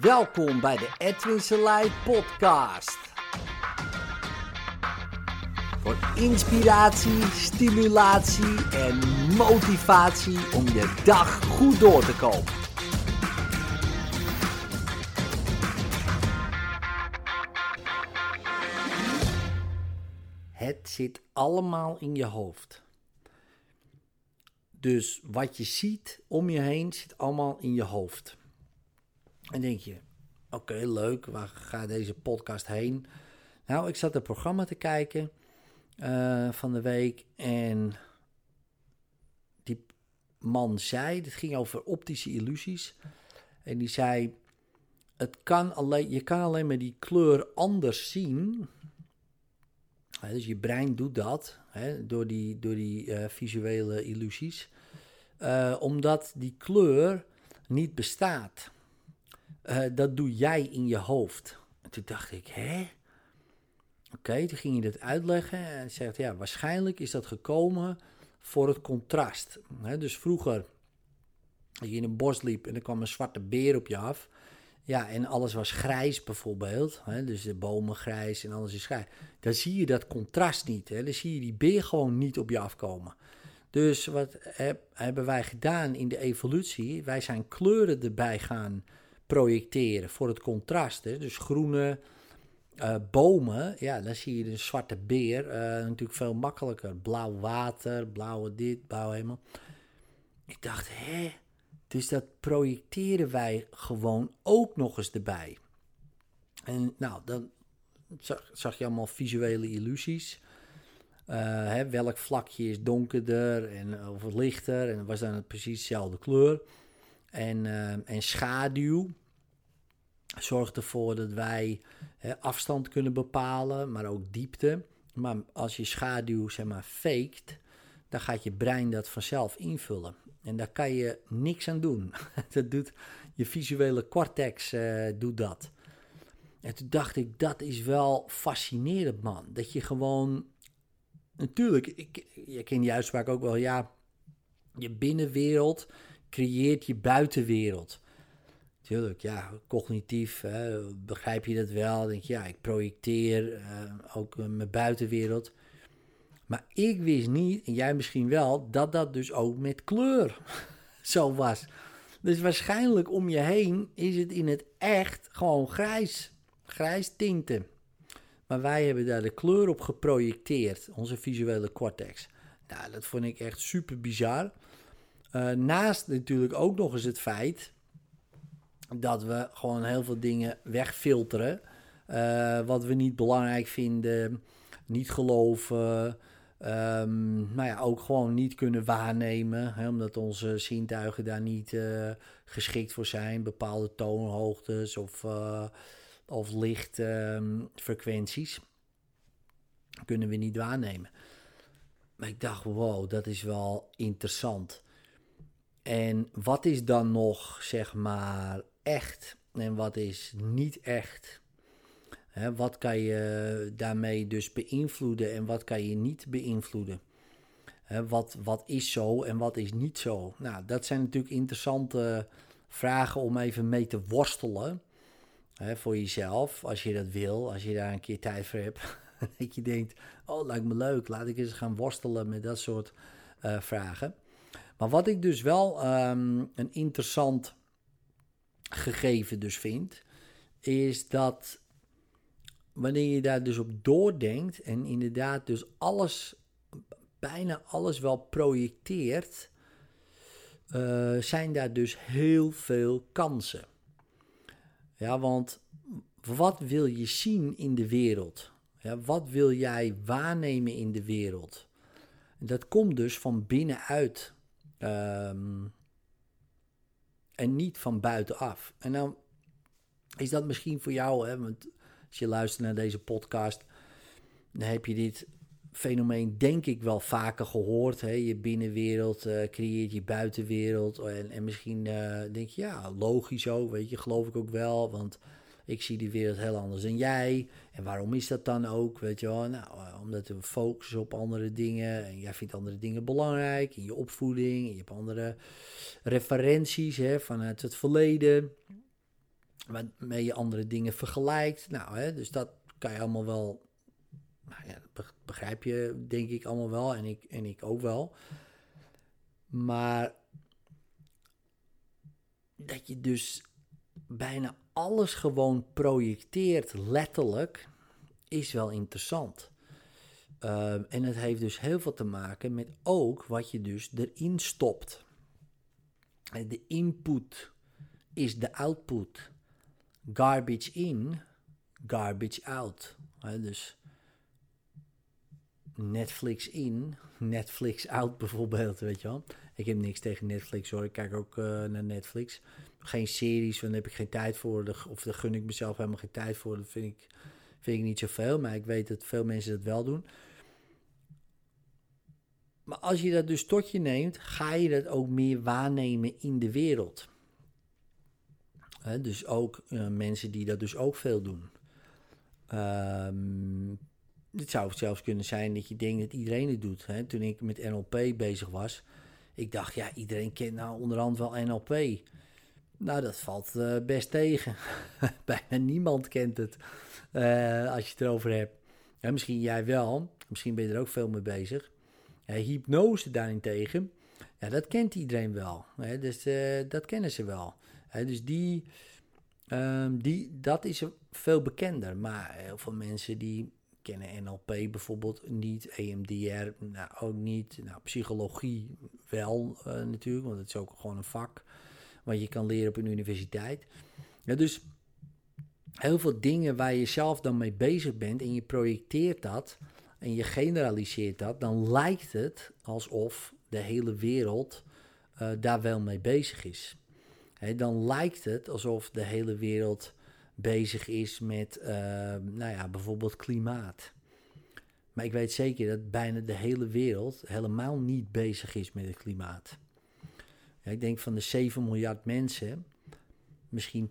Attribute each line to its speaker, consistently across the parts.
Speaker 1: Welkom bij de Edwin Selei podcast. Voor inspiratie, stimulatie en motivatie om je dag goed door te komen. Het zit allemaal in je hoofd. Dus wat je ziet om je heen zit allemaal in je hoofd. En denk je, oké, leuk, waar gaat deze podcast heen? Nou, ik zat een programma te kijken uh, van de week en die man zei, het ging over optische illusies. En die zei, het kan alleen, je kan alleen maar die kleur anders zien. dus je brein doet dat door die, door die uh, visuele illusies. Uh, omdat die kleur niet bestaat. Uh, dat doe jij in je hoofd. En toen dacht ik, hè? Oké, toen ging je dat uitleggen en zegt, ja, waarschijnlijk is dat gekomen voor het contrast. Dus vroeger, als je in een bos liep en er kwam een zwarte beer op je af, ja, en alles was grijs bijvoorbeeld, dus de bomen grijs en alles is grijs, dan zie je dat contrast niet. Dan zie je die beer gewoon niet op je afkomen. Dus wat heb, hebben wij gedaan in de evolutie? Wij zijn kleuren erbij gaan projecteren voor het contrast. Hè? Dus groene uh, bomen, ja, dan zie je een zwarte beer. Uh, natuurlijk veel makkelijker. Blauw water, blauwe dit, blauw hemel. Ik dacht, hè? Dus dat projecteren wij gewoon ook nog eens erbij. En nou, dan zag, zag je allemaal visuele illusies. Uh, hè, welk vlakje is donkerder en, of lichter en was dan precies dezelfde kleur. En, en schaduw zorgt ervoor dat wij afstand kunnen bepalen, maar ook diepte. Maar als je schaduw zeg maar faked, dan gaat je brein dat vanzelf invullen. En daar kan je niks aan doen. dat doet je visuele cortex uh, doet dat. En toen dacht ik, dat is wel fascinerend, man. Dat je gewoon natuurlijk, ik, je kent die uitspraak ook wel, ja, je binnenwereld creëert je buitenwereld. Tuurlijk, ja, cognitief hè, begrijp je dat wel. Denk je, ja, ik projecteer uh, ook mijn buitenwereld. Maar ik wist niet, en jij misschien wel, dat dat dus ook met kleur zo was. Dus waarschijnlijk om je heen is het in het echt gewoon grijs. Grijs tinten. Maar wij hebben daar de kleur op geprojecteerd, onze visuele cortex. Nou, dat vond ik echt super bizar. Uh, naast natuurlijk ook nog eens het feit dat we gewoon heel veel dingen wegfilteren. Uh, wat we niet belangrijk vinden, niet geloven. Um, nou ja, ook gewoon niet kunnen waarnemen, hè, omdat onze zintuigen daar niet uh, geschikt voor zijn. Bepaalde toonhoogtes of, uh, of lichtfrequenties um, kunnen we niet waarnemen. Maar ik dacht, wow, dat is wel interessant. En wat is dan nog, zeg maar, echt en wat is niet echt? Wat kan je daarmee dus beïnvloeden en wat kan je niet beïnvloeden? Wat, wat is zo en wat is niet zo? Nou, dat zijn natuurlijk interessante vragen om even mee te worstelen. He, voor jezelf, als je dat wil, als je daar een keer tijd voor hebt. dat je denkt, oh, lijkt me leuk, laat ik eens gaan worstelen met dat soort uh, vragen. Maar wat ik dus wel um, een interessant gegeven dus vind, is dat wanneer je daar dus op doordenkt en inderdaad dus alles, bijna alles wel projecteert, uh, zijn daar dus heel veel kansen. Ja, want wat wil je zien in de wereld? Ja, wat wil jij waarnemen in de wereld? Dat komt dus van binnenuit. Um, en niet van buitenaf. En dan is dat misschien voor jou, hè, want als je luistert naar deze podcast, dan heb je dit fenomeen denk ik wel vaker gehoord. Hè? Je binnenwereld uh, creëert je buitenwereld. En, en misschien uh, denk je, ja, logisch ook, weet je, geloof ik ook wel. Want ik zie die wereld heel anders dan jij. En waarom is dat dan ook? Weet je wel, nou, uh, omdat we focussen op andere dingen. En jij vindt andere dingen belangrijk. In je opvoeding. En je hebt andere referenties hè, vanuit het verleden. waarmee je andere dingen vergelijkt. Nou, hè, dus dat kan je allemaal wel, nou ja, begrijp je denk ik allemaal wel en ik, en ik ook wel. Maar dat je dus bijna alles gewoon projecteert, letterlijk, is wel interessant. Ehm, en het heeft dus heel veel te maken met ook wat je dus erin stopt. De input is de output. Garbage in, garbage out. dus Netflix in, Netflix out bijvoorbeeld, weet je wel. Ik heb niks tegen Netflix hoor, ik kijk ook uh, naar Netflix. Geen series, want daar heb ik geen tijd voor. Of daar gun ik mezelf helemaal geen tijd voor. Dat vind ik, vind ik niet zoveel, maar ik weet dat veel mensen dat wel doen. Maar als je dat dus tot je neemt, ga je dat ook meer waarnemen in de wereld. dus ook uh, mensen die dat dus ook veel doen. Um, het zou zelfs kunnen zijn dat je denkt dat iedereen het doet. Toen ik met NLP bezig was, ik dacht, ja, iedereen kent nou onderhand wel NLP. Nou, dat valt uh, best tegen. Bijna niemand kent het uh, als je het erover hebt. Ja, misschien jij wel, misschien ben je er ook veel mee bezig. Hypnose daarentegen, ja, dat kent iedereen wel. Hè? Dus uh, dat kennen ze wel. Hè? Dus die, um, die, dat is veel bekender. Maar heel veel mensen die kennen NLP bijvoorbeeld niet, EMDR nou, ook niet, nou, psychologie wel uh, natuurlijk, want het is ook gewoon een vak wat je kan leren op een universiteit. Ja, dus heel veel dingen waar je zelf dan mee bezig bent en je projecteert dat en je generaliseert dat, dan lijkt het alsof de hele wereld uh, daar wel mee bezig is. dan lijkt het alsof de hele wereld bezig is met, uh, nou ja, bijvoorbeeld klimaat. Maar ik weet zeker dat bijna de hele wereld helemaal niet bezig is met het klimaat. Ja, ik denk van de 7 miljard mensen, misschien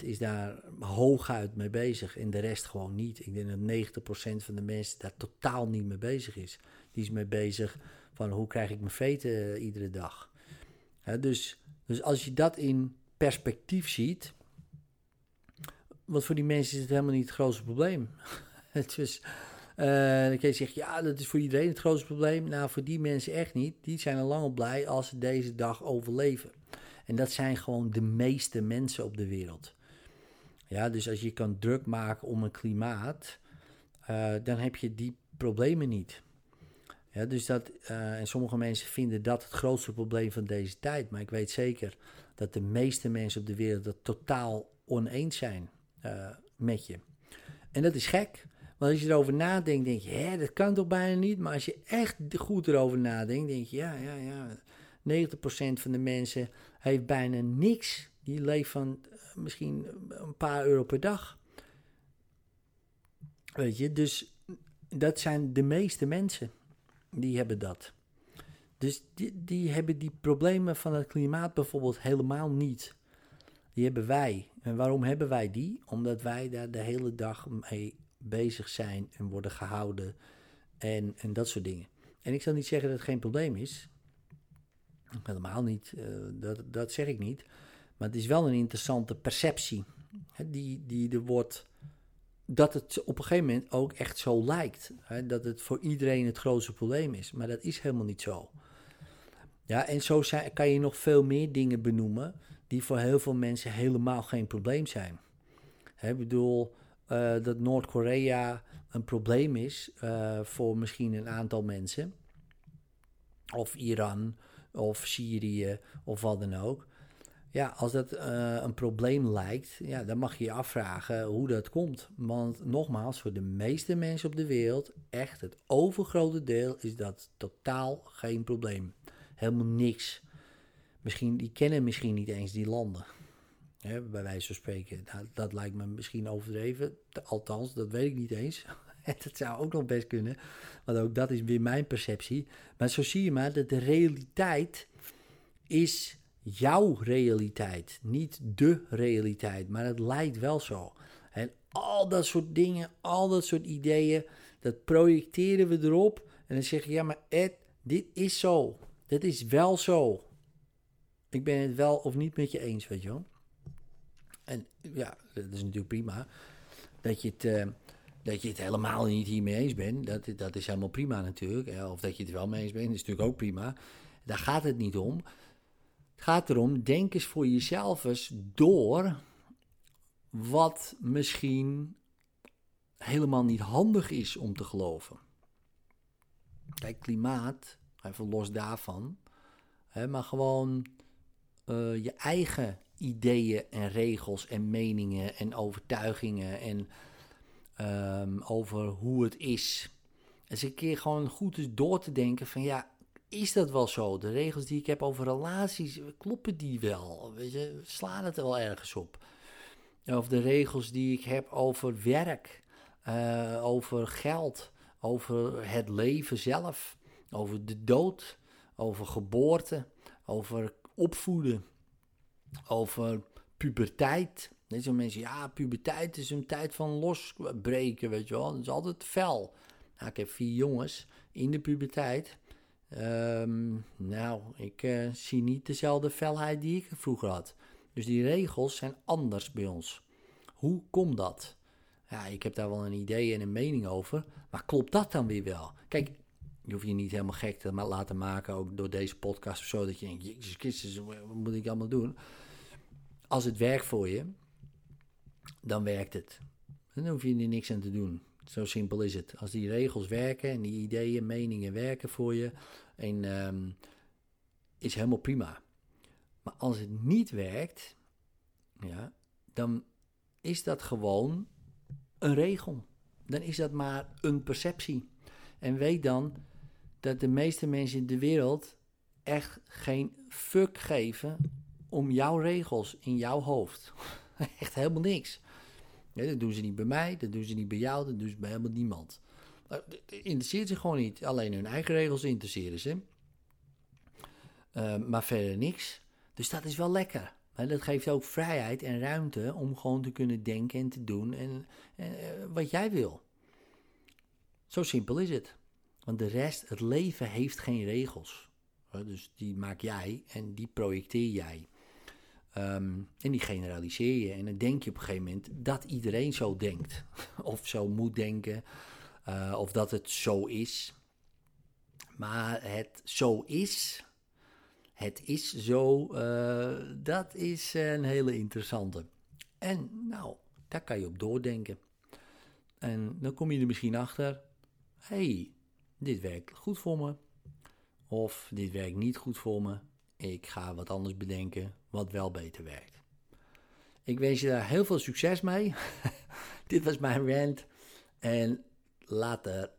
Speaker 1: 10% is daar hooguit mee bezig en de rest gewoon niet. Ik denk dat 90% van de mensen daar totaal niet mee bezig is. Die is mee bezig van hoe krijg ik mijn veten uh, iedere dag. Dus, dus als je dat in perspectief ziet, want voor die mensen is het helemaal niet het grootste probleem. het is, uh, dan kun je zeggen, ja, dat is voor iedereen het grootste probleem. Nou, voor die mensen echt niet. Die zijn al lang al blij als ze deze dag overleven. En dat zijn gewoon de meeste mensen op de wereld. Ja, dus als je kan druk maken om een klimaat, uh, dan heb je die problemen niet. Ja, dus dat, uh, en sommige mensen vinden dat het grootste probleem van deze tijd. Maar ik weet zeker dat de meeste mensen op de wereld het totaal oneens zijn uh, met je. En dat is gek. Want als je erover nadenkt, denk je, hè, dat kan toch bijna niet? Maar als je echt goed erover nadenkt, denk je, ja, ja, ja. 90% van de mensen heeft bijna niks. Die leeft van uh, misschien een paar euro per dag. Weet je, dus dat zijn de meeste mensen. Die hebben dat. Dus die, die hebben die problemen van het klimaat bijvoorbeeld helemaal niet. Die hebben wij. En waarom hebben wij die? Omdat wij daar de hele dag mee bezig zijn en worden gehouden en, en dat soort dingen. En ik zal niet zeggen dat het geen probleem is. Helemaal niet, uh, dat, dat zeg ik niet. Maar het is wel een interessante perceptie hè, die, die er wordt. Dat het op een gegeven moment ook echt zo lijkt. Hè, dat het voor iedereen het grootste probleem is. Maar dat is helemaal niet zo. Ja, en zo zijn, kan je nog veel meer dingen benoemen die voor heel veel mensen helemaal geen probleem zijn. Ik bedoel, uh, dat Noord-Korea een probleem is uh, voor misschien een aantal mensen. Of Iran, of Syrië, of wat dan ook. Ja, als dat uh, een probleem lijkt, ja, dan mag je je afvragen hoe dat komt. Want nogmaals, voor de meeste mensen op de wereld, echt het overgrote deel, is dat totaal geen probleem. Helemaal niks. Misschien, die kennen misschien niet eens die landen. Hè, bij wijze van spreken. Nou, dat lijkt me misschien overdreven. Althans, dat weet ik niet eens. dat zou ook nog best kunnen. Want ook dat is weer mijn perceptie. Maar zo zie je maar dat de realiteit is jouw realiteit. Niet de realiteit. Maar het lijkt wel zo. En al dat soort dingen, al dat soort ideeën, dat projecteren we erop. En dan zeg je, ja maar Ed, dit is zo. Dit is wel zo. Ik ben het wel of niet met je eens, weet je wel. En ja, dat is natuurlijk prima. Dat je het, eh, dat je het helemaal niet hiermee eens bent, dat, dat is helemaal prima natuurlijk. Of dat je het wel mee eens bent, is natuurlijk ook prima. Daar gaat het niet om. Het gaat erom, denk eens voor jezelf eens door wat misschien helemaal niet handig is om te geloven. Kijk, klimaat, even los daarvan, hè, maar gewoon uh, je eigen ideeën en regels en meningen en overtuigingen en um, over hoe het is. Dus een keer gewoon goed is door te denken van ja, is dat wel zo? De regels die ik heb over relaties, kloppen die wel? Weet je, slaan het wel ergens op? Of de regels die ik heb over werk, uh, over geld, over het leven zelf, over de dood, over geboorte, over opvoeden, over puberteit. Net zo mensen, ja, puberteit is een tijd van losbreken, weet je wel. Dat is altijd fel. Nou, ik heb vier jongens in de puberteit. Um, nou, ik uh, zie niet dezelfde felheid die ik vroeger had. Dus die regels zijn anders bij ons. Hoe komt dat? Ja, ik heb daar wel een idee en een mening over. Maar klopt dat dan weer wel? Kijk, je hoeft je niet helemaal gek te laten maken, ook door deze podcast of zo, dat je denkt, Jezus Christus, wat moet ik allemaal doen? Als het werkt voor je, dan werkt het. Dan hoef je er niks aan te doen. Zo simpel is het. Als die regels werken en die ideeën, meningen werken voor je, en, um, is helemaal prima. Maar als het niet werkt, ja, dan is dat gewoon een regel. Dan is dat maar een perceptie. En weet dan dat de meeste mensen in de wereld echt geen fuck geven om jouw regels in jouw hoofd. echt helemaal niks. dat doen ze niet bij mij, dat doen ze niet bij jou, dat doen ze bij helemaal niemand. Het interesseert ze gewoon niet. Alleen hun eigen regels interesseren ze. Uh, maar verder niks. Dus dat is wel lekker. Dat geeft ook vrijheid en ruimte om gewoon te kunnen denken en te doen en, uh, wat jij wil. Zo simpel is het. Want de rest, het leven heeft geen regels. Dus die maak jij en die projecteer jij. Um, en die generaliseer je. En dan denk je op een gegeven moment dat iedereen zo denkt. Of zo moet denken. Uh, of dat het zo is. Maar het zo is, het is zo, uh, dat is een hele interessante. En nou, daar kan je op doordenken. En dan kom je er misschien achter, hey, dit werkt goed voor me. Of dit werkt niet goed voor me. Ik ga wat anders bedenken wat wel beter werkt. Ik wens je daar heel veel succes mee. dit was mijn rant. En later